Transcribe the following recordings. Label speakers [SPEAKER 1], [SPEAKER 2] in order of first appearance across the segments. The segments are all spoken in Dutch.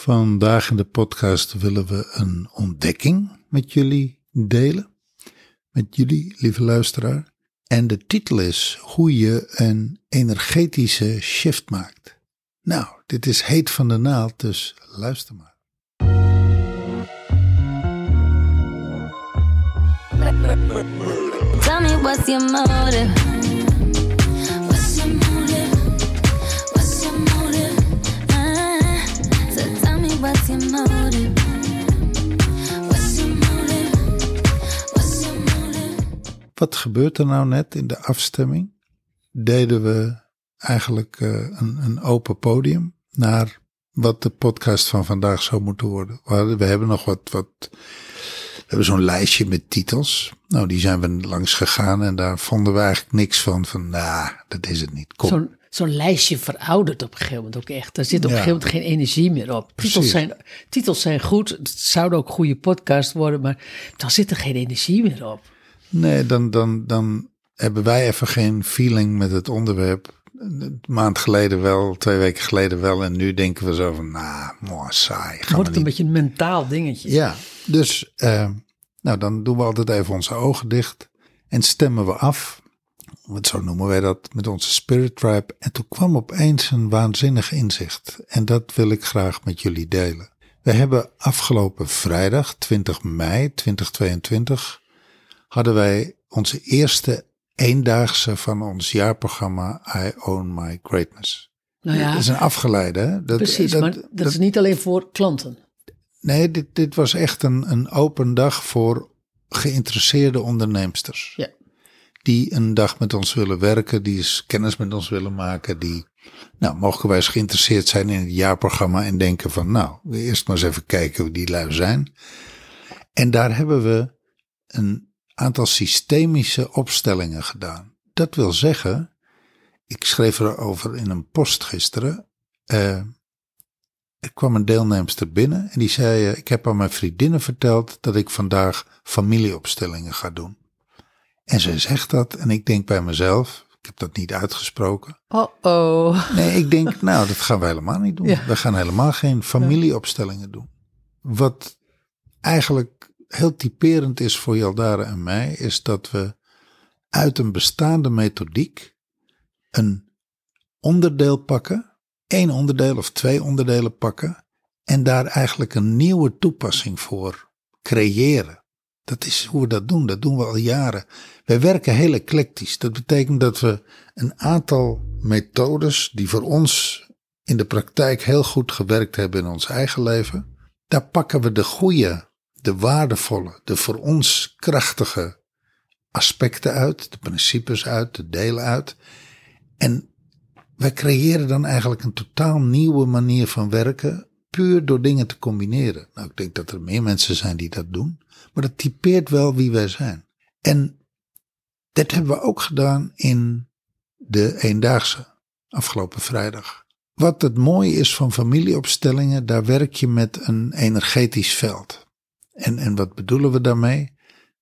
[SPEAKER 1] Vandaag in de podcast willen we een ontdekking met jullie delen. Met jullie, lieve luisteraar. En de titel is Hoe je een energetische shift maakt. Nou, dit is heet van de naald, dus luister maar.
[SPEAKER 2] Tell me what's your motive?
[SPEAKER 1] Wat gebeurt er nou net in de afstemming? Deden we eigenlijk eh, een, een open podium naar wat de podcast van vandaag zou moeten worden. We, we hebben nog wat, wat we hebben zo'n lijstje met titels. Nou, die zijn we langs gegaan en daar vonden we eigenlijk niks van. Van, nou, dat is het niet. Kom.
[SPEAKER 3] Zo'n zo'n lijstje veroudert op een gegeven moment ook echt. Daar zit op een
[SPEAKER 1] Ja.
[SPEAKER 3] gegeven moment geen energie meer op. Titels zijn, titels zijn goed, het zouden ook goede podcast worden, maar dan zit er geen energie meer op.
[SPEAKER 1] Nee, dan, dan, dan hebben wij even geen feeling met het onderwerp. Een maand geleden wel, twee weken geleden wel. En nu denken we zo van, nou, mooi, saai.
[SPEAKER 3] Wordt het een beetje een mentaal dingetje.
[SPEAKER 1] Ja, dus eh, nou, dan doen we altijd even onze ogen dicht en stemmen we af. Want zo noemen wij dat met onze Spirit Tribe. En toen kwam opeens een waanzinnig inzicht. En dat wil ik graag met jullie delen. We hebben afgelopen vrijdag, 20 mei 2022, hadden wij onze eerste eendaagse van ons jaarprogramma I Own My Greatness.
[SPEAKER 3] Nou ja,
[SPEAKER 1] Dat is een afgeleide, hè? Dat,
[SPEAKER 3] precies,
[SPEAKER 1] dat-
[SPEAKER 3] maar dat,
[SPEAKER 1] dat-
[SPEAKER 3] is niet alleen voor klanten.
[SPEAKER 1] Nee, dit, dit was echt een, een open dag voor geïnteresseerde onderneemsters.
[SPEAKER 3] Ja.
[SPEAKER 1] Die een dag met ons willen werken, die eens kennis met ons willen maken, die nou, mogelijkwijs geïnteresseerd zijn in het jaarprogramma en denken van nou, eerst maar eens even kijken hoe die lui zijn. En daar hebben we een aantal systemische opstellingen gedaan. Dat wil zeggen, ik schreef erover in een post gisteren. eh, er kwam een deelnemster binnen en die zei: eh, Ik heb aan mijn vriendinnen verteld dat ik vandaag familieopstellingen ga doen. En zij zegt dat en ik denk bij mezelf: Ik heb dat niet uitgesproken.
[SPEAKER 3] Oh oh.
[SPEAKER 1] Nee, ik denk, nou, dat gaan we helemaal niet doen.
[SPEAKER 3] Ja.
[SPEAKER 1] We gaan helemaal geen familieopstellingen doen. Wat eigenlijk heel typerend is voor Jaldara en mij, is dat we uit een bestaande methodiek een onderdeel pakken, één onderdeel of twee onderdelen pakken, en daar eigenlijk een nieuwe toepassing voor creëren. Dat is hoe we dat doen. Dat doen we al jaren. Wij werken heel eclectisch. Dat betekent dat we een aantal methodes die voor ons in de praktijk heel goed gewerkt hebben in ons eigen leven, daar pakken we de goede, de waardevolle, de voor ons krachtige aspecten uit, de principes uit, de delen uit. En wij creëren dan eigenlijk een totaal nieuwe manier van werken, puur door dingen te combineren. Nou, ik denk dat er meer mensen zijn die dat doen, maar dat typeert wel wie wij zijn. En dat hebben we ook gedaan in de eendaagse afgelopen vrijdag. Wat het mooie is van familieopstellingen, daar werk je met een energetisch veld. En, en wat bedoelen we daarmee?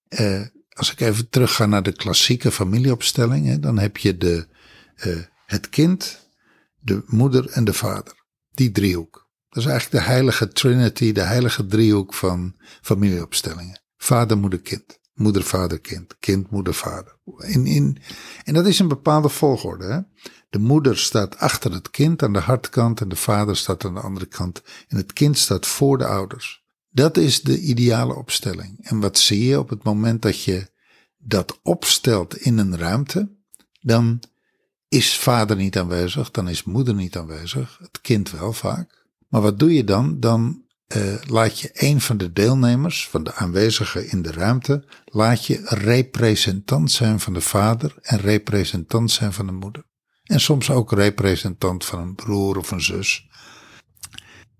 [SPEAKER 1] Eh, als ik even terugga naar de klassieke familieopstelling, hè, dan heb je de, eh, het kind, de moeder en de vader. Die driehoek. Dat is eigenlijk de heilige trinity, de heilige driehoek van familieopstellingen. Vader, moeder, kind. Moeder, vader, kind. Kind, moeder, vader. In, in, en dat is een bepaalde volgorde. Hè? De moeder staat achter het kind aan de hartkant en de vader staat aan de andere kant. En het kind staat voor de ouders. Dat is de ideale opstelling. En wat zie je op het moment dat je dat opstelt in een ruimte, dan is vader niet aanwezig, dan is moeder niet aanwezig, het kind wel vaak. Maar wat doe je dan? Dan eh, laat je een van de deelnemers, van de aanwezigen in de ruimte, laat je representant zijn van de vader en representant zijn van de moeder. En soms ook representant van een broer of een zus.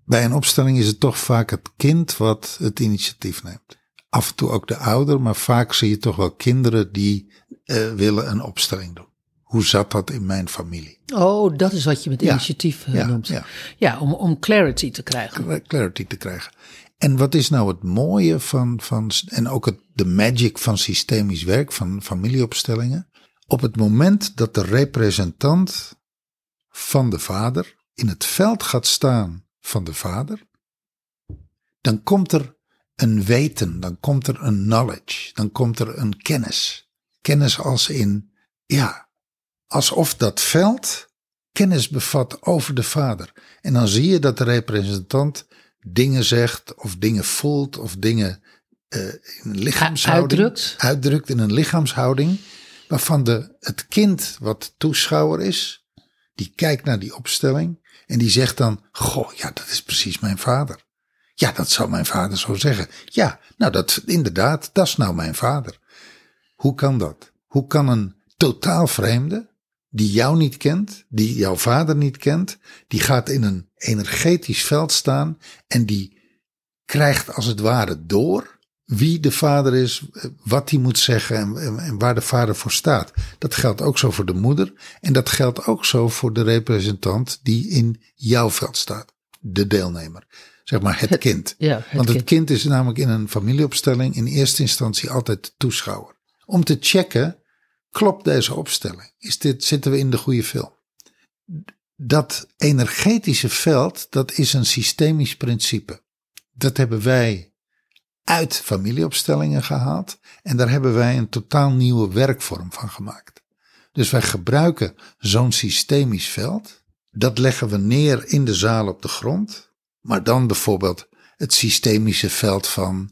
[SPEAKER 1] Bij een opstelling is het toch vaak het kind wat het initiatief neemt. Af en toe ook de ouder, maar vaak zie je toch wel kinderen die eh, willen een opstelling doen. Hoe zat dat in mijn familie?
[SPEAKER 3] Oh, dat is wat je met
[SPEAKER 1] Ja.
[SPEAKER 3] initiatief eh,
[SPEAKER 1] Ja,
[SPEAKER 3] noemt.
[SPEAKER 1] ja.
[SPEAKER 3] Ja, om, om clarity te krijgen.
[SPEAKER 1] clarity te krijgen. En wat is nou het mooie van, van en ook het, de magic van systemisch werk, van familieopstellingen? Op het moment dat de representant van de vader in het veld gaat staan van de vader, dan komt er een weten, dan komt er een knowledge, dan komt er een kennis. Kennis als in, ja, alsof dat veld kennis bevat over de vader. En dan zie je dat de representant dingen zegt of dingen voelt of dingen uh, in een lichaamshouding
[SPEAKER 3] Uitdrukt.
[SPEAKER 1] uitdrukt in een lichaamshouding waarvan de, het kind wat toeschouwer is, die kijkt naar die opstelling en die zegt dan, goh, ja, dat is precies mijn vader. Ja, dat zou mijn vader zo zeggen. Ja, nou dat inderdaad, dat is nou mijn vader. Hoe kan dat? Hoe kan een totaal vreemde, die jou niet kent, die jouw vader niet kent, die gaat in een energetisch veld staan en die krijgt als het ware door wie de vader is, wat hij moet zeggen en, en, waar de vader voor staat. Dat geldt ook zo voor de moeder en dat geldt ook zo voor de representant die in jouw veld staat, de deelnemer. Zeg maar het, kind.
[SPEAKER 3] Ja, het
[SPEAKER 1] Want het
[SPEAKER 3] kind.
[SPEAKER 1] kind is namelijk in een familieopstelling in eerste instantie altijd toeschouwer. Om te checken, klopt deze opstelling? Is dit, zitten we in de goede film? Dat energetische veld, dat is een systemisch principe. Dat hebben wij uit familieopstellingen gehaald en daar hebben wij een totaal nieuwe werkvorm van gemaakt. Dus wij gebruiken zo'n systemisch veld. Dat leggen we neer in de zaal op de grond. Maar dan bijvoorbeeld het systemische veld van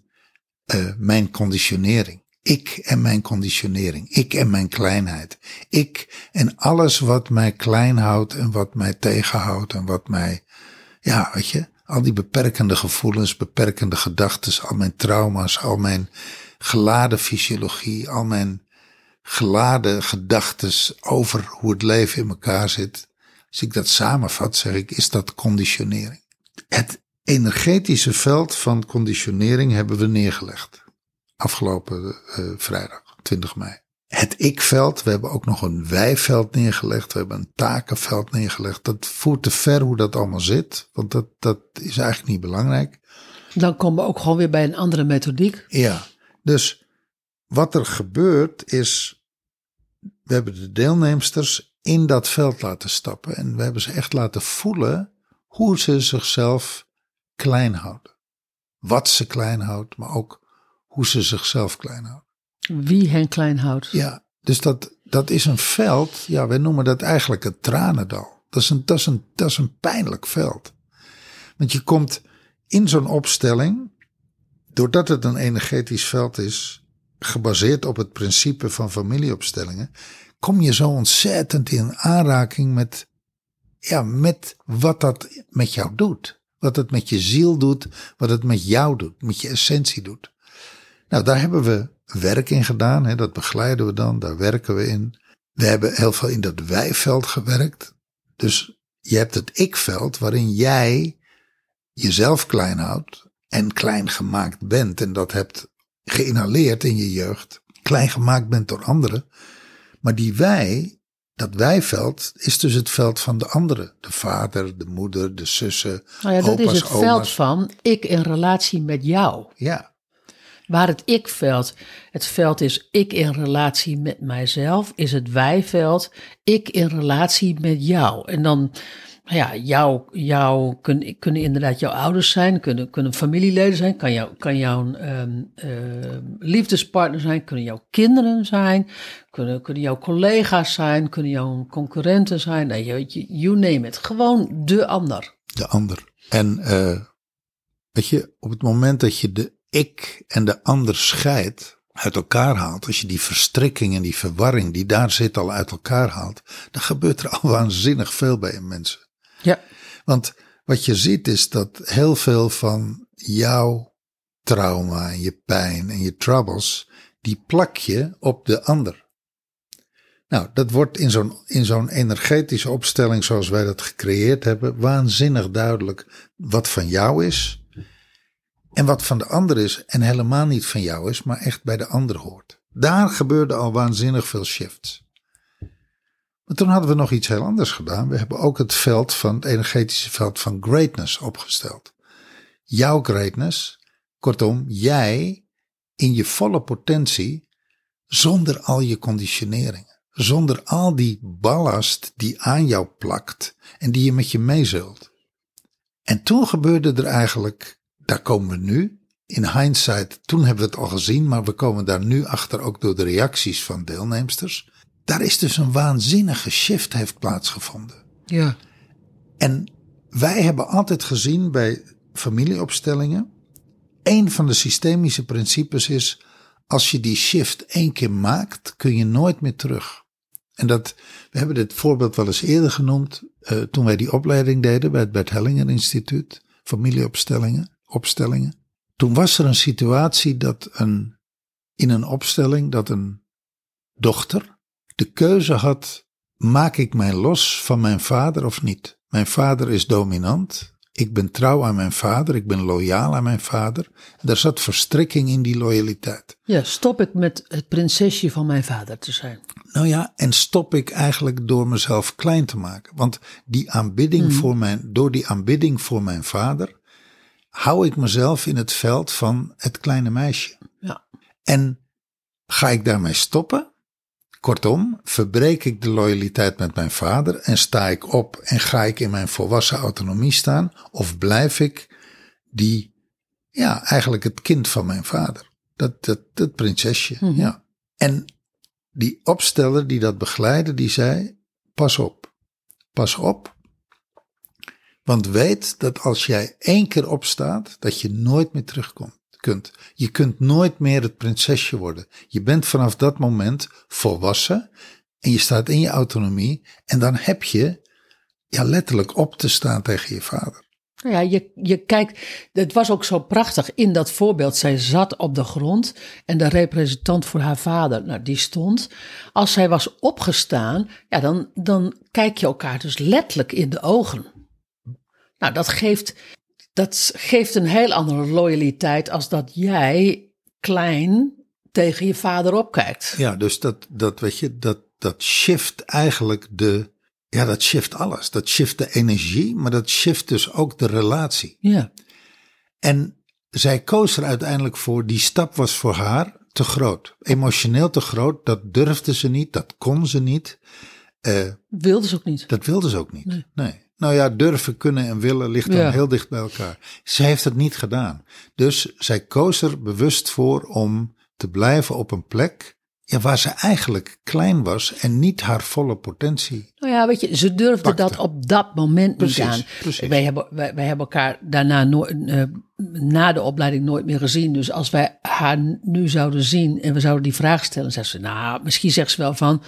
[SPEAKER 1] uh, mijn conditionering. Ik en mijn conditionering. Ik en mijn kleinheid. Ik en alles wat mij klein houdt en wat mij tegenhoudt en wat mij, ja, weet je, al die beperkende gevoelens, beperkende gedachten, al mijn trauma's, al mijn geladen fysiologie, al mijn geladen gedachten over hoe het leven in elkaar zit. Als ik dat samenvat, zeg ik, is dat conditionering. Het energetische veld van conditionering hebben we neergelegd. Afgelopen uh, vrijdag, 20 mei. Het ik-veld, we hebben ook nog een wij-veld neergelegd. We hebben een takenveld neergelegd. Dat voert te ver hoe dat allemaal zit. Want dat, dat is eigenlijk niet belangrijk.
[SPEAKER 3] Dan komen we ook gewoon weer bij een andere methodiek.
[SPEAKER 1] Ja, dus wat er gebeurt is, we hebben de deelnemsters in dat veld laten stappen. En we hebben ze echt laten voelen hoe ze zichzelf klein houden. Wat ze klein houdt, maar ook hoe ze zichzelf klein houden.
[SPEAKER 3] Wie hen klein houdt.
[SPEAKER 1] Ja, dus dat, dat is een veld, ja, wij noemen dat eigenlijk het tranendal. Dat is een, dat is een, dat is een pijnlijk veld. Want je komt in zo'n opstelling, doordat het een energetisch veld is, gebaseerd op het principe van familieopstellingen, kom je zo ontzettend in aanraking met, ja, met wat dat met jou doet. Wat het met je ziel doet, wat het met jou doet, met je essentie doet. Nou, daar hebben we werk in gedaan. Hè, dat begeleiden we dan, daar werken we in. We hebben heel veel in dat wijveld gewerkt. Dus je hebt het ik-veld waarin jij jezelf klein houdt en klein gemaakt bent. En dat hebt geïnhaleerd in je jeugd. Klein gemaakt bent door anderen. Maar die wij, dat wijveld, is dus het veld van de anderen. De vader, de moeder, de zussen,
[SPEAKER 3] Nou ja, dat
[SPEAKER 1] opa's,
[SPEAKER 3] is het
[SPEAKER 1] oma's.
[SPEAKER 3] veld van ik in relatie met jou.
[SPEAKER 1] Ja,
[SPEAKER 3] Waar het ik-veld, het veld is ik in relatie met mijzelf, is het wij-veld ik in relatie met jou. En dan, ja, jou, jou kunnen, inderdaad jouw ouders zijn, kunnen, kunnen familieleden zijn, kan, jou, kan jouw ehm, liefdespartner zijn, kunnen jouw kinderen zijn, kunnen, kunnen jouw collega's zijn, kunnen jouw concurrenten zijn, nee, you, you name it. Gewoon de ander.
[SPEAKER 1] de ander. En eh weet je, op het moment dat je de ik en de ander scheidt, uit elkaar haalt, als je die verstrikking en die verwarring die daar zit al uit elkaar haalt, dan gebeurt er al waanzinnig veel bij mensen.
[SPEAKER 3] Ja.
[SPEAKER 1] Want wat je ziet is dat heel veel van jouw trauma en je pijn en je troubles, die plak je op de ander. Nou, dat wordt in zo'n, in zo'n energetische opstelling zoals wij dat gecreëerd hebben, waanzinnig duidelijk wat van jou is en wat van de ander is en helemaal niet van jou is, maar echt bij de ander hoort. Daar gebeurde al waanzinnig veel shifts. Maar toen hadden we nog iets heel anders gedaan. We hebben ook het veld van het energetische veld van greatness opgesteld. Jouw greatness, kortom, jij in je volle potentie, zonder al je conditioneringen, zonder al die ballast die aan jou plakt en die je met je meezult. En toen gebeurde er eigenlijk daar komen we nu. In hindsight, toen hebben we het al gezien, maar we komen daar nu achter ook door de reacties van deelnemsters. Daar is dus een waanzinnige shift heeft plaatsgevonden.
[SPEAKER 3] Ja.
[SPEAKER 1] En wij hebben altijd gezien bij familieopstellingen, een van de systemische principes is, als je die shift één keer maakt, kun je nooit meer terug. En dat, we hebben dit voorbeeld wel eens eerder genoemd, eh, toen wij die opleiding deden bij het Bert Hellinger Instituut, familieopstellingen, opstellingen. Toen was er een situatie dat een, in een opstelling, dat een dochter de keuze had, maak ik mij los van mijn vader of niet? Mijn vader is dominant, ik ben trouw aan mijn vader, ik ben loyaal aan mijn vader. Er zat verstrikking in die loyaliteit.
[SPEAKER 3] Ja, stop ik met het prinsesje van mijn vader te zijn.
[SPEAKER 1] Nou ja, en stop ik eigenlijk door mezelf klein te maken. Want die aanbidding voor mijn, door die aanbidding voor mijn vader, hou ik mezelf in het veld van het kleine meisje.
[SPEAKER 3] Ja.
[SPEAKER 1] En ga ik daarmee stoppen? Kortom, verbreek ik de loyaliteit met mijn vader en sta ik op en ga ik in mijn volwassen autonomie staan? Of blijf ik die, ja, eigenlijk het kind van mijn vader? Dat, dat, dat prinsesje, ja. En die opsteller die dat begeleidde, die zei, pas op, pas op. Want weet dat als jij één keer opstaat, dat je nooit meer terugkomt. Kunt. Je kunt nooit meer het prinsesje worden. Je bent vanaf dat moment volwassen en je staat in je autonomie en dan heb je ja, letterlijk op te staan tegen je vader.
[SPEAKER 3] Ja, je, je kijkt, het was ook zo prachtig in dat voorbeeld. Zij zat op de grond en de representant voor haar vader, nou, die stond. Als zij was opgestaan, ja, dan, dan kijk je elkaar dus letterlijk in de ogen. Nou, dat geeft, dat geeft een heel andere loyaliteit als dat jij klein tegen je vader opkijkt.
[SPEAKER 1] Ja, dus dat, dat weet je, dat, dat shift eigenlijk de, ja, dat shift alles. Dat shift de energie, maar dat shift dus ook de relatie.
[SPEAKER 3] Ja,
[SPEAKER 1] En zij koos er uiteindelijk voor, die stap was voor haar te groot. Emotioneel te groot, dat durfde ze niet, dat kon ze niet. Eh,
[SPEAKER 3] wilde ze ook niet.
[SPEAKER 1] dat wilde ze ook niet. Nee. Nou ja, durven, kunnen en willen ligt dan
[SPEAKER 3] Ja.
[SPEAKER 1] heel dicht bij elkaar. Ze heeft het niet gedaan. Dus zij koos er bewust voor om te blijven op een plek ja, waar ze eigenlijk klein was en niet haar volle potentie.
[SPEAKER 3] Nou ja, weet je, ze durfde
[SPEAKER 1] Pakte.
[SPEAKER 3] dat op dat moment
[SPEAKER 1] Precies,
[SPEAKER 3] niet aan.
[SPEAKER 1] precies.
[SPEAKER 3] Wij, hebben, wij, wij hebben elkaar daarna nooit, eh, na de opleiding nooit meer gezien. Dus als wij haar nu zouden zien en we zouden die vraag stellen, zegt ze, nou, misschien zegt ze wel van,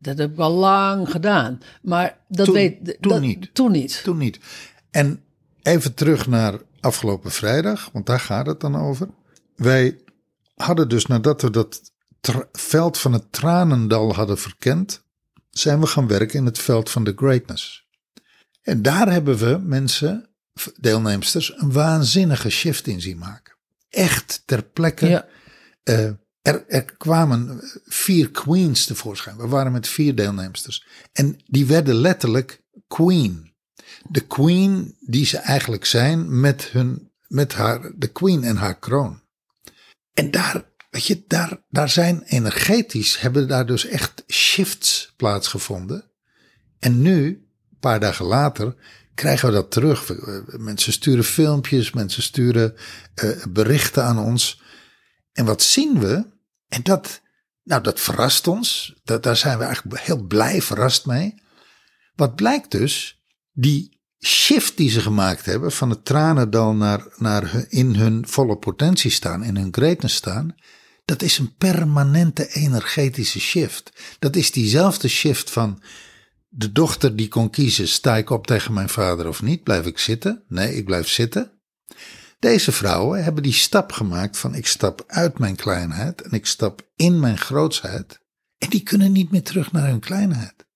[SPEAKER 3] dat heb ik al lang gedaan. Maar dat
[SPEAKER 1] Toen-
[SPEAKER 3] weet
[SPEAKER 1] toen
[SPEAKER 3] dat-
[SPEAKER 1] niet.
[SPEAKER 3] Toen niet.
[SPEAKER 1] Toen niet. En even terug naar afgelopen vrijdag, want daar gaat het dan over. Wij hadden dus nadat we dat veld van het tranendal hadden verkend, zijn we gaan werken in het veld van de greatness. En daar hebben we mensen, deelnemsters, een waanzinnige shift in zien maken. Echt ter plekke.
[SPEAKER 3] Ja.
[SPEAKER 1] Eh, er, kwamen vier queens tevoorschijn. We waren met vier deelnemsters. En die werden letterlijk queen. De queen die ze eigenlijk zijn met, hun, met haar, de queen en haar kroon. En daar, weet je, daar, daar zijn energetisch, hebben daar dus echt shifts plaatsgevonden. En nu, een paar dagen later, krijgen we dat terug. Mensen sturen filmpjes, mensen sturen eh, berichten aan ons. En wat zien we? En dat, nou, dat verrast ons. Dat, daar zijn we eigenlijk heel blij verrast mee. Wat blijkt dus? Die shift die ze gemaakt hebben van het tranendal naar, naar in hun volle potentie staan, in hun greatness staan. Dat is een permanente energetische shift. Dat is diezelfde shift van de dochter die kon kiezen: sta ik op tegen mijn vader of niet? Blijf ik zitten? Nee, ik blijf zitten. Deze vrouwen hebben die stap gemaakt van ik stap uit mijn kleinheid en ik stap in mijn grootsheid. En die kunnen niet meer terug naar hun kleinheid.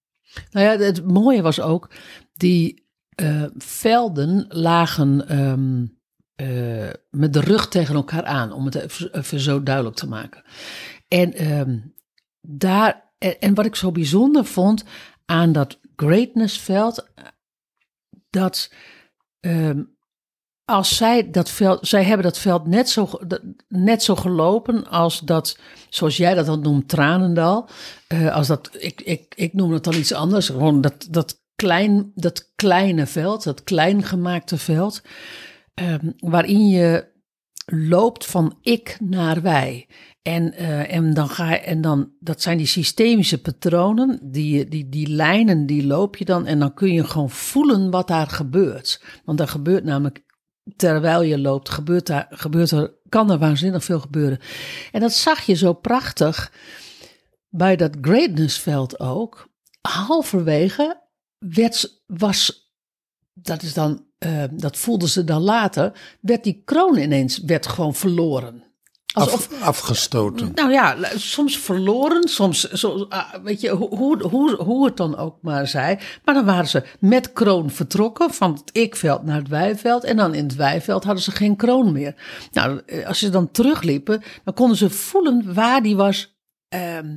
[SPEAKER 3] Nou ja, het mooie was ook, die eh, velden lagen ehm, eh, met de rug tegen elkaar aan, om het even, zo duidelijk te maken. En, ehm, daar, en, en wat ik zo bijzonder vond aan dat greatnessveld, dat ehm, als zij dat veld, zij hebben dat veld net zo, dat- net zo gelopen als dat, zoals jij dat dan noemt, Tranendal. Eh, als dat, ik, ik, ik noem het dan iets anders, gewoon dat, dat, klein, dat kleine veld, dat klein gemaakte veld. ehm, waarin je loopt van ik naar wij. En, eh, en, dan ga en dan, dat zijn die systemische patronen, die, die, die lijnen, die loop je dan. En dan kun je gewoon voelen wat daar gebeurt. Want er gebeurt namelijk, terwijl je loopt, gebeurt daar, gebeurt er, kan er waanzinnig veel gebeuren. En dat zag je zo prachtig bij dat greatnessveld ook. Halverwege werd, was, dat is dan, eh, dat voelden ze dan later, werd die kroon ineens, werd gewoon verloren. Alsof,
[SPEAKER 1] Af, afgestoten.
[SPEAKER 3] nou ja, soms verloren, soms, zo, ah, weet je, hoe, hoe, hoe, het dan ook maar zij. Maar dan waren ze met kroon vertrokken van het ikveld naar het wijveld. En dan in het wijveld hadden ze geen kroon meer. Nou, eh, als ze dan terugliepen, dan konden ze voelen waar die was, ehm,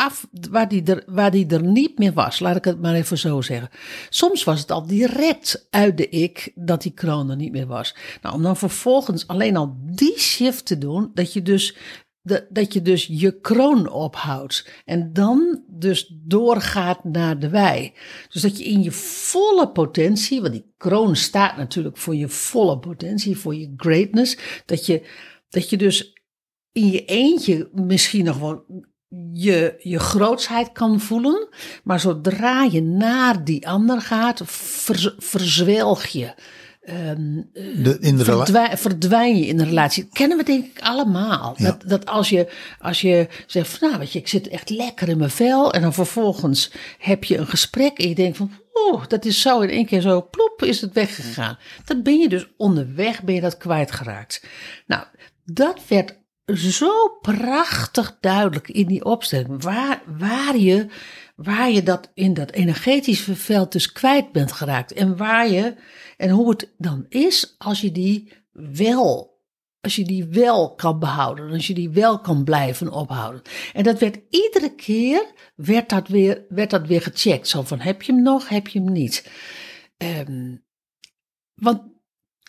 [SPEAKER 3] af, waar die, er, waar die er niet meer was. Laat ik het maar even zo zeggen. Soms was het al direct uit de ik dat die kroon er niet meer was. Nou, om dan vervolgens alleen al die shift te doen, dat je dus de- dat je dus je kroon ophoudt. En dan dus doorgaat naar de wij. Dus dat je in je volle potentie, want die kroon staat natuurlijk voor je volle potentie, voor je greatness. Dat je, dat je dus in je eentje misschien nog wel je, je grootsheid kan voelen. Maar zodra je naar die ander gaat, ver, verzwelg je.
[SPEAKER 1] De, in de
[SPEAKER 3] verdwijn, je in een relatie. Dat kennen we denk ik allemaal.
[SPEAKER 1] Ja.
[SPEAKER 3] Dat, dat als, je, als je zegt van nou weet je, ik zit echt lekker in mijn vel. En dan vervolgens heb je een gesprek en je denkt van oeh, dat is zo in één keer zo ploep is het weggegaan. Dan ben je dus onderweg, ben je dat kwijtgeraakt. Nou, dat werd zo prachtig duidelijk in die opstelling. Waar, waar, je, waar je dat in dat energetische veld dus kwijt bent geraakt. En waar je, en hoe het dan is als je die wel, als je die wel kan behouden. Als je die wel kan blijven ophouden. En dat werd iedere keer, werd dat weer, werd dat weer gecheckt. Zo van, heb je hem nog, heb je hem niet? Ehm, want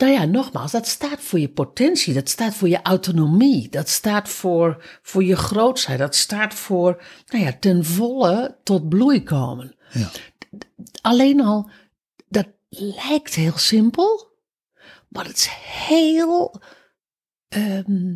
[SPEAKER 3] nou ja, nogmaals, dat staat voor je potentie, dat staat voor je autonomie, dat staat voor, voor je grootsheid, dat staat voor, nou ja, ten volle tot bloei komen.
[SPEAKER 1] Ja.
[SPEAKER 3] Alleen al, dat lijkt heel simpel, maar het is heel, ehm,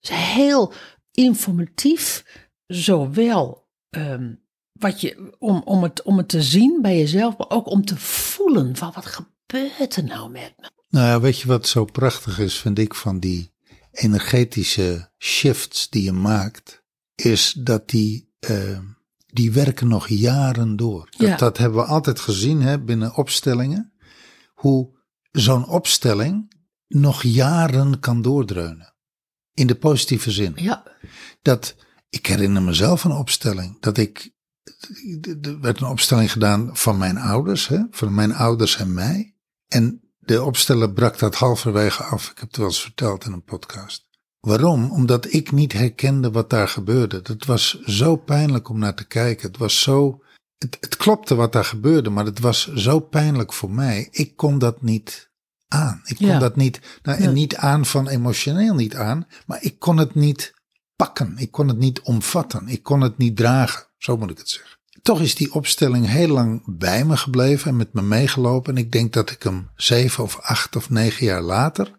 [SPEAKER 3] is heel informatief, zowel ehm, wat je, om, om, het, om het te zien bij jezelf, maar ook om te voelen van wat gebeurt er nou met me.
[SPEAKER 1] Nou ja, weet je wat zo prachtig is, vind ik, van die energetische shifts die je maakt, is dat die, eh, die werken nog jaren door. Dat hebben we altijd gezien hè, binnen opstellingen, hoe zo'n opstelling nog jaren kan doordreunen. In de positieve zin.
[SPEAKER 3] Ja,
[SPEAKER 1] dat ik herinner mezelf een opstelling. Dat ik. Er werd een opstelling gedaan van mijn ouders, hè, van mijn ouders en mij. En de opsteller brak dat halverwege af. Ik heb het wel eens verteld in een podcast. Waarom? Omdat ik niet herkende wat daar gebeurde. Het was zo pijnlijk om naar te kijken. Het was zo. Het, het klopte wat daar gebeurde, maar het was zo pijnlijk voor mij. Ik kon dat niet aan. Ik kon
[SPEAKER 3] Ja.
[SPEAKER 1] dat niet. Nou, en
[SPEAKER 3] Ja.
[SPEAKER 1] niet aan van emotioneel niet aan, maar ik kon het niet pakken. Ik kon het niet omvatten. Ik kon het niet dragen. Zo moet ik het zeggen. Toch is die opstelling heel lang bij me gebleven en met me meegelopen. En ik denk dat ik hem zeven of acht of negen jaar later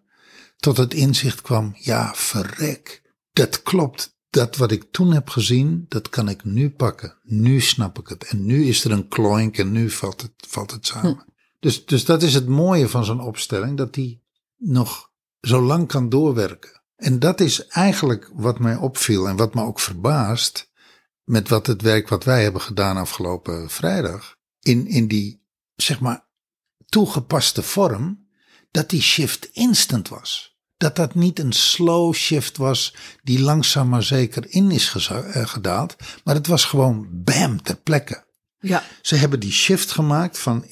[SPEAKER 1] tot het inzicht kwam. Ja, verrek. Dat klopt. Dat wat ik toen heb gezien, dat kan ik nu pakken. Nu snap ik het. En nu is er een kloink en nu valt het, valt het samen. Dus, dus dat is het mooie van zo'n opstelling. Dat die nog zo lang kan doorwerken. En dat is eigenlijk wat mij opviel en wat me ook verbaast met wat het werk wat wij hebben gedaan afgelopen vrijdag. In, in die, zeg maar, toegepaste vorm, dat die shift instant was. Dat dat niet een slow shift was die langzaam maar zeker in is eh, gedaald, maar het was gewoon bam ter plekke.
[SPEAKER 3] ja,
[SPEAKER 1] Ze hebben die shift gemaakt van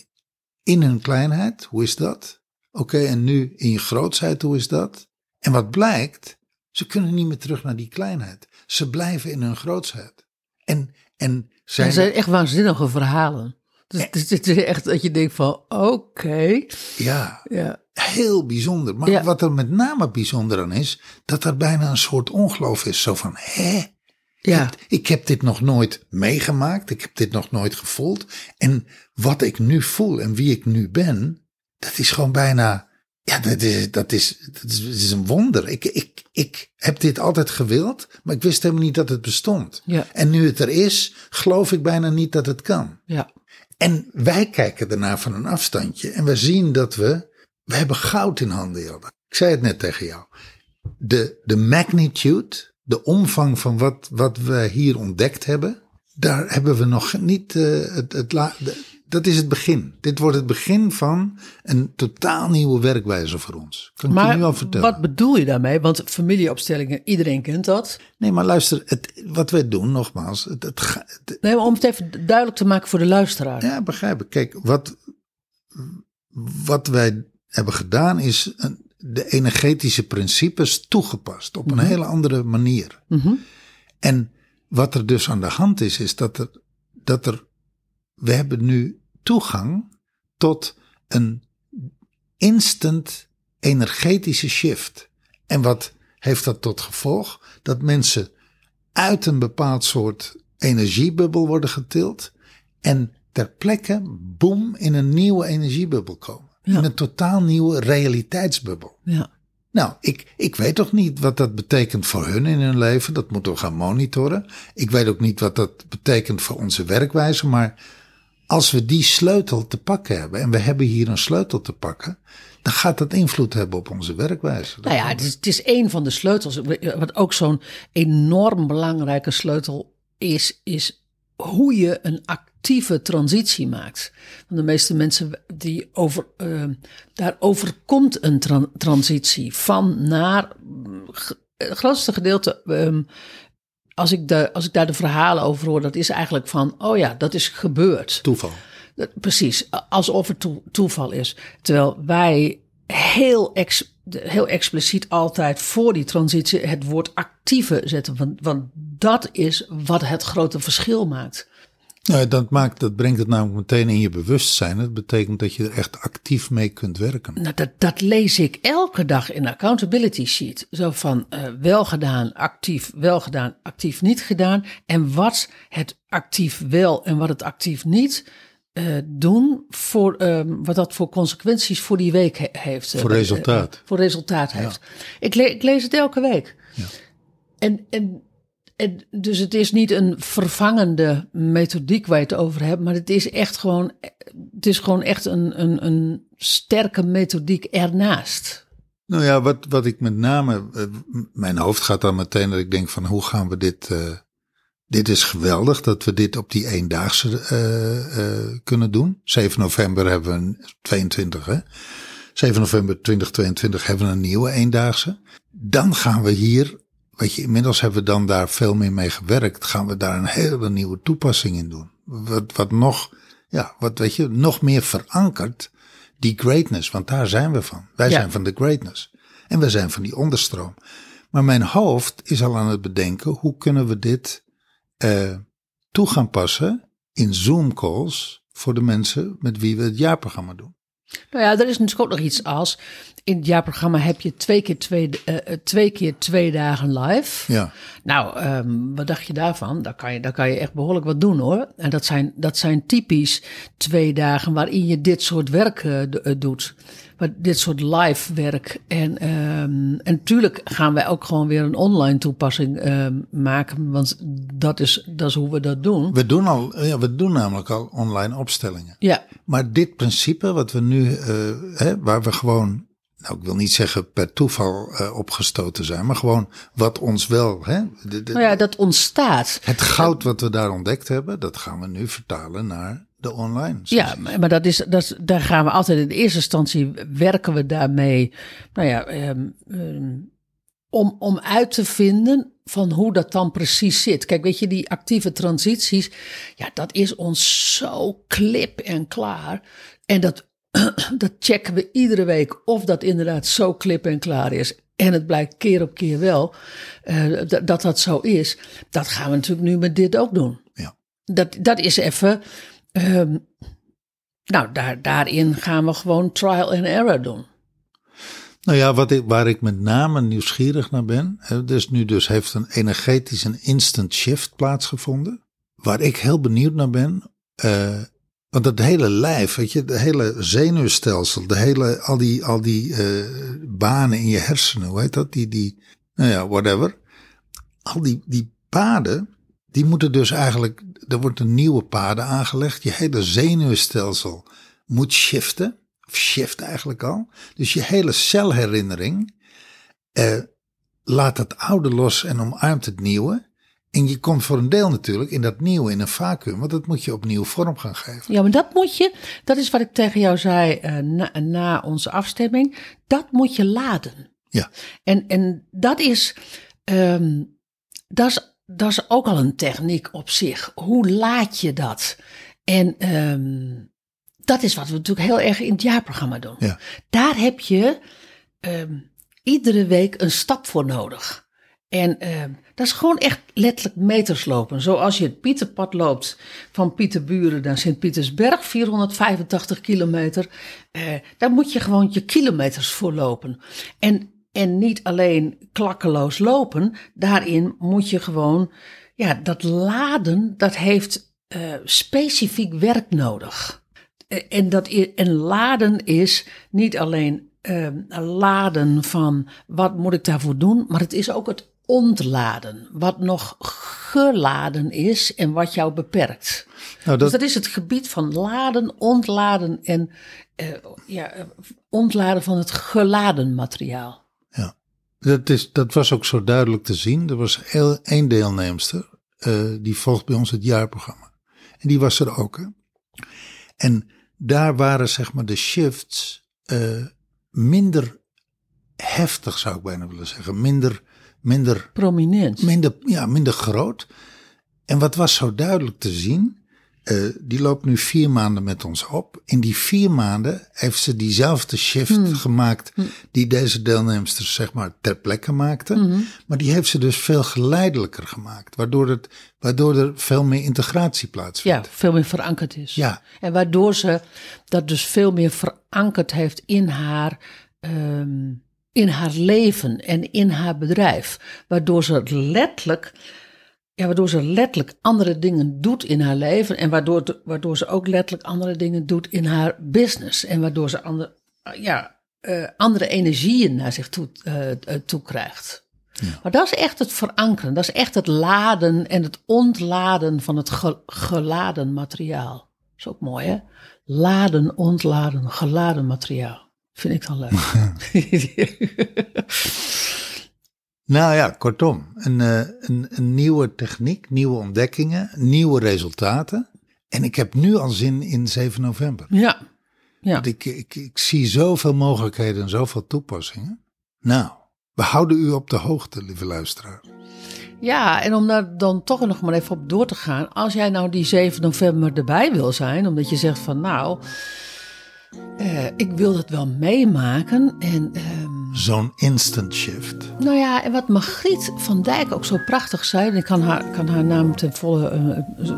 [SPEAKER 1] in hun kleinheid, hoe is dat? Oké, en nu in je grootsheid, hoe is dat? En wat blijkt, ze kunnen niet meer terug naar die kleinheid. Ze blijven in hun grootsheid. En, en zijn,
[SPEAKER 3] dat zijn echt waanzinnige verhalen. Dus het is- het is echt dat je denkt van, oké,
[SPEAKER 1] ja,
[SPEAKER 3] ja,
[SPEAKER 1] heel bijzonder. Maar
[SPEAKER 3] Ja.
[SPEAKER 1] wat er met name bijzonder aan is, dat er bijna een soort ongeloof is. Zo van, hè?
[SPEAKER 3] ja,
[SPEAKER 1] Ik heb dit nog nooit meegemaakt. Ik heb dit nog nooit gevoeld. En wat ik nu voel en wie ik nu ben, dat is gewoon bijna Ja, dat is, dat is, dat is, is een wonder. Ik, ik, ik heb dit altijd gewild, maar ik wist helemaal niet dat het bestond.
[SPEAKER 3] Ja.
[SPEAKER 1] En nu het er is, geloof ik bijna niet dat het kan.
[SPEAKER 3] Ja.
[SPEAKER 1] En wij kijken ernaar van een afstandje en we zien dat we, we hebben goud in handen, Jelda. Ik zei het net tegen jou. De, de magnitude, de omvang van wat, wat we hier ontdekt hebben, daar hebben we nog niet eh, het, het la- de- dat is het begin. Dit wordt het begin van een totaal nieuwe werkwijze voor ons. Kan ik je nu al
[SPEAKER 3] Maar
[SPEAKER 1] vertellen.
[SPEAKER 3] wat bedoel je daarmee? Want familieopstellingen, iedereen kent dat.
[SPEAKER 1] Nee, maar luister, het, wat wij doen, nogmaals, het, het,
[SPEAKER 3] Nee, maar om het even duidelijk te maken voor de luisteraar.
[SPEAKER 1] Ja, begrijp ik. Kijk, wat, wat wij hebben gedaan is een- de energetische principes toegepast op een hele andere manier.
[SPEAKER 3] Mhm.
[SPEAKER 1] En wat er dus aan de hand is, is dat er, dat er, we hebben nu toegang tot een instant energetische shift. En wat heeft dat tot gevolg? Dat mensen uit een bepaald soort energiebubbel worden getild en ter plekke, boem, in een nieuwe energiebubbel komen.
[SPEAKER 3] Ja.
[SPEAKER 1] In een totaal nieuwe realiteitsbubbel.
[SPEAKER 3] Ja.
[SPEAKER 1] Nou, ik, ik weet toch niet wat dat betekent voor hun in hun leven. Dat moeten we gaan monitoren. Ik weet ook niet wat dat betekent voor onze werkwijze. Maar als we die sleutel te pakken hebben, en we hebben hier een sleutel te pakken, dan gaat dat invloed hebben op onze werkwijze.
[SPEAKER 3] Nou ja, het is, het is een van de sleutels. Wat ook zo'n enorm belangrijke sleutel is, is hoe je een actieve transitie maakt. Want de meeste mensen die over, eh, daar overkomt een tran- transitie van naar. g- Het grootste gedeelte. ehm, als ik, de, als ik daar de verhalen over hoor, dat is eigenlijk van, oh ja, dat is gebeurd.
[SPEAKER 1] Toeval.
[SPEAKER 3] Precies, alsof het toe- toeval is. Terwijl wij heel, ex, heel expliciet altijd voor die transitie het woord actieve zetten. Want, want dat is wat het grote verschil maakt.
[SPEAKER 1] Nou, dat, maakt, dat brengt het namelijk meteen in je bewustzijn. Het betekent dat je er echt actief mee kunt werken.
[SPEAKER 3] Nou, dat, dat lees ik elke dag in de accountability sheet. Zo van eh, wel gedaan, actief, wel gedaan, actief niet gedaan. En wat het actief wel en wat het actief niet eh, doen. Voor, ehm, wat dat voor consequenties voor die week he- heeft. eh,
[SPEAKER 1] Voor resultaat.
[SPEAKER 3] voor resultaat heeft. Ik, le- ik lees het elke week. En, en, en dus het is niet een vervangende methodiek waar je het over hebt, maar het is echt gewoon, het is gewoon echt een, een, een sterke methodiek ernaast.
[SPEAKER 1] Nou ja, wat, wat ik met name, eh, mijn hoofd gaat dan meteen dat ik denk van hoe gaan we dit, eh, dit is geweldig dat we dit op die eendaagse eh, kunnen doen. 7 november hebben we een, 22 hè. 7 november 2022 hebben we een nieuwe eendaagse. Dan gaan we hier, weet je, inmiddels hebben we dan daar veel meer mee gewerkt. Gaan we daar een hele nieuwe toepassing in doen. Wat, wat nog, ja, wat weet je, nog meer verankerd die greatness, want daar zijn we van. Wij
[SPEAKER 3] Ja.
[SPEAKER 1] zijn van de greatness. En we zijn van die onderstroom. Maar mijn hoofd is al aan het bedenken, hoe kunnen we dit eh, toe gaan passen in Zoom calls voor de mensen met wie we het jaarprogramma doen.
[SPEAKER 3] Nou ja, er is natuurlijk ook nog iets als, in het jaarprogramma heb je twee keer twee, eh, eh, twee, keer twee dagen live.
[SPEAKER 1] Ja,
[SPEAKER 3] Nou, ehm, wat dacht je daarvan? Daar kan je, daar kan je echt behoorlijk wat doen hoor. En dat zijn, dat zijn typisch twee dagen waarin je dit soort werk eh, do- doet. Maar dit soort live werk. En, ehm, en natuurlijk gaan wij ook gewoon weer een online toepassing ehm, maken. Want dat is, dat is hoe we dat doen.
[SPEAKER 1] we doen, al, ja, we doen namelijk al online opstellingen.
[SPEAKER 3] Ja,
[SPEAKER 1] Maar dit principe wat we nu, eh, hè, waar we gewoon, nou ik wil niet zeggen per toeval eh, opgestoten zijn, maar gewoon wat ons wel, hè, de- de-
[SPEAKER 3] nou ja, dat ontstaat.
[SPEAKER 1] het goud wat we daar ontdekt hebben, dat gaan we nu vertalen naar de online.
[SPEAKER 3] Ja, maar dat is, dat daar gaan we altijd in de eerste instantie werken we daarmee. Nou ja, ehm, ehm, om, om uit te vinden van hoe dat dan precies zit. Kijk, weet je, die actieve transities, ja, dat is ons zo klip en klaar. En dat, dat checken we iedere week of dat inderdaad zo klip en klaar is. En het blijkt keer op keer wel eh, dat, dat dat zo is. Dat gaan we natuurlijk nu met dit ook doen.
[SPEAKER 1] Ja.
[SPEAKER 3] Dat, dat is even. Ehm, nou, daar, daarin gaan we gewoon trial and error doen.
[SPEAKER 1] Nou ja, wat ik, waar ik met name nieuwsgierig naar ben, dus nu dus heeft een energetisch instant shift plaatsgevonden. Waar ik heel benieuwd naar ben, eh, Want het hele lijf, weet je, het hele zenuwstelsel, de hele, al die, al die eh, banen in je hersenen, hoe heet dat? Die, die, nou ja, whatever. Al die, die paden, die moeten dus eigenlijk, er wordt een nieuwe paden aangelegd. Je hele zenuwstelsel moet shiften, of shift eigenlijk al. Dus je hele celherinnering eh, laat het oude los en omarmt het nieuwe. En je komt voor een deel natuurlijk in dat nieuwe in een vacuüm, want dat moet je opnieuw vorm gaan geven.
[SPEAKER 3] Ja, maar dat moet je, dat is wat ik tegen jou zei eh, na, na onze afstemming, dat moet je laden.
[SPEAKER 1] Ja,
[SPEAKER 3] En, en dat is, ehm, dat is, dat is ook al een techniek op zich. Hoe laat je dat? En ehm, dat is wat we natuurlijk heel erg in het jaarprogramma doen.
[SPEAKER 1] ja,
[SPEAKER 3] Daar heb je ehm, iedere week een stap voor nodig. En ehm, dat is gewoon echt letterlijk meters lopen. Zoals je het Pieterpad loopt van Pieterburen naar Sint-Pietersberg, 485 kilometer. eh, daar moet je gewoon je kilometers voor lopen. En, en niet alleen klakkeloos lopen, daarin moet je gewoon, ja, dat laden, dat heeft eh, specifiek werk nodig. Eh, En, dat, en laden is niet alleen ehm, laden van wat moet ik daarvoor doen, maar het is ook het ontladen. Wat nog geladen is en wat jou beperkt.
[SPEAKER 1] nou,
[SPEAKER 3] Dus
[SPEAKER 1] dat,
[SPEAKER 3] dat is het gebied van laden, ontladen en eh, ja, eh, ontladen van het geladen materiaal.
[SPEAKER 1] Ja. Dat, is, dat was ook zo duidelijk te zien. Er was heel- één deelnemster, eh, die volgt bij ons het jaarprogramma. En die was er ook. Hè? En daar waren zeg maar de shifts eh, minder heftig, zou ik bijna willen zeggen. Minder, minder
[SPEAKER 3] Prominent.
[SPEAKER 1] minder, ja, minder groot. En wat was zo duidelijk te zien, eh, die loopt nu vier maanden met ons op. In die vier maanden heeft ze diezelfde shift gemaakt die deze deelnemsters zeg maar ter plekke maakten. Maar die heeft ze dus veel geleidelijker gemaakt, waardoor, het, waardoor er veel meer integratie plaatsvindt.
[SPEAKER 3] Ja, veel meer verankerd is.
[SPEAKER 1] Ja.
[SPEAKER 3] En waardoor ze dat dus veel meer verankerd heeft in haar, ehm, in haar leven en in haar bedrijf. Waardoor ze het letterlijk, ja, waardoor ze letterlijk andere dingen doet in haar leven. En waardoor, waardoor ze ook letterlijk andere dingen doet in haar business. En waardoor ze andere, ja, eh, andere energieën naar zich toe, eh, toe krijgt. Maar dat is echt het verankeren. Dat is echt het laden en het ontladen van het ge- geladen materiaal. Dat is ook mooi, hè? Laden, ontladen, geladen materiaal. Vind ik dan leuk.
[SPEAKER 1] Nou ja, kortom, een, eh, een, een nieuwe techniek, nieuwe ontdekkingen, nieuwe resultaten. En ik heb nu al zin in 7 november.
[SPEAKER 3] ja. Ja.
[SPEAKER 1] Want ik, ik, ik zie zoveel mogelijkheden en zoveel toepassingen. Nou, we houden u op de hoogte, lieve luisteraar.
[SPEAKER 3] ja, en om daar dan toch nog maar even op door te gaan. Als jij nou die 7 november erbij wil zijn, omdat je zegt van nou, eh, ik wil dat wel meemaken. En ehm,
[SPEAKER 1] Zo'n instant shift.
[SPEAKER 3] Nou ja, en wat Margriet van Dijk ook zo prachtig zei, en ik kan haar, kan haar naam ten volle, eh,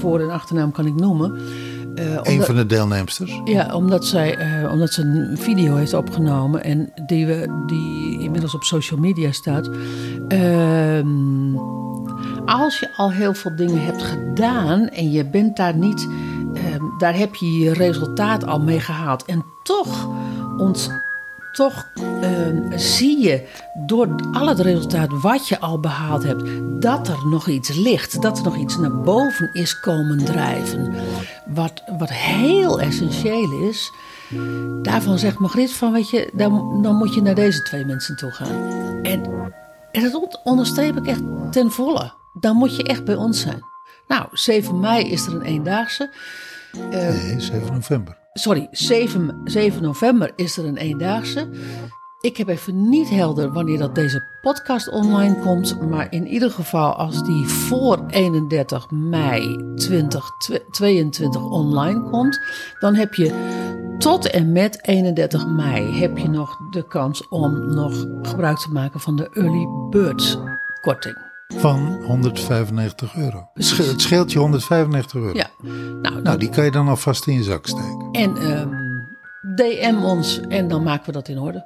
[SPEAKER 3] voor- en achternaam kan ik noemen. Eh,
[SPEAKER 1] Een van de deelnemsters.
[SPEAKER 3] Ja, omdat, zij, eh, omdat ze een video heeft opgenomen en die, we, die inmiddels op social media staat. Ehm, als je al heel veel dingen hebt gedaan en je bent daar niet, ehm, daar heb je je resultaat al mee gehaald. En toch, ont, toch ehm, zie je door al het resultaat wat je al behaald hebt, dat er nog iets ligt. Dat er nog iets naar boven is komen drijven. Wat, wat heel essentieel is. Daarvan zegt Margriet van, weet je, dan, dan moet je naar deze twee mensen toe gaan. En, en dat on- onderstreep ik echt ten volle. Dan moet je echt bij ons zijn. Nou, 7 mei is er een eendaagse.
[SPEAKER 1] Nee, 7 november.
[SPEAKER 3] Sorry, 7, 7 november is er een eendaagse. Ik heb even niet helder wanneer dat deze podcast online komt. Maar in ieder geval als die voor 31 mei 2022 online komt. Dan heb je tot en met 31 mei heb je nog de kans om nog gebruik te maken van de early bird korting.
[SPEAKER 1] Van 195 euro. Het sche- Het scheelt je 195 euro.
[SPEAKER 3] Ja, nou,
[SPEAKER 1] Nou, die kan je dan alvast in je zak steken.
[SPEAKER 3] en ehm, DM ons en dan maken we dat in orde.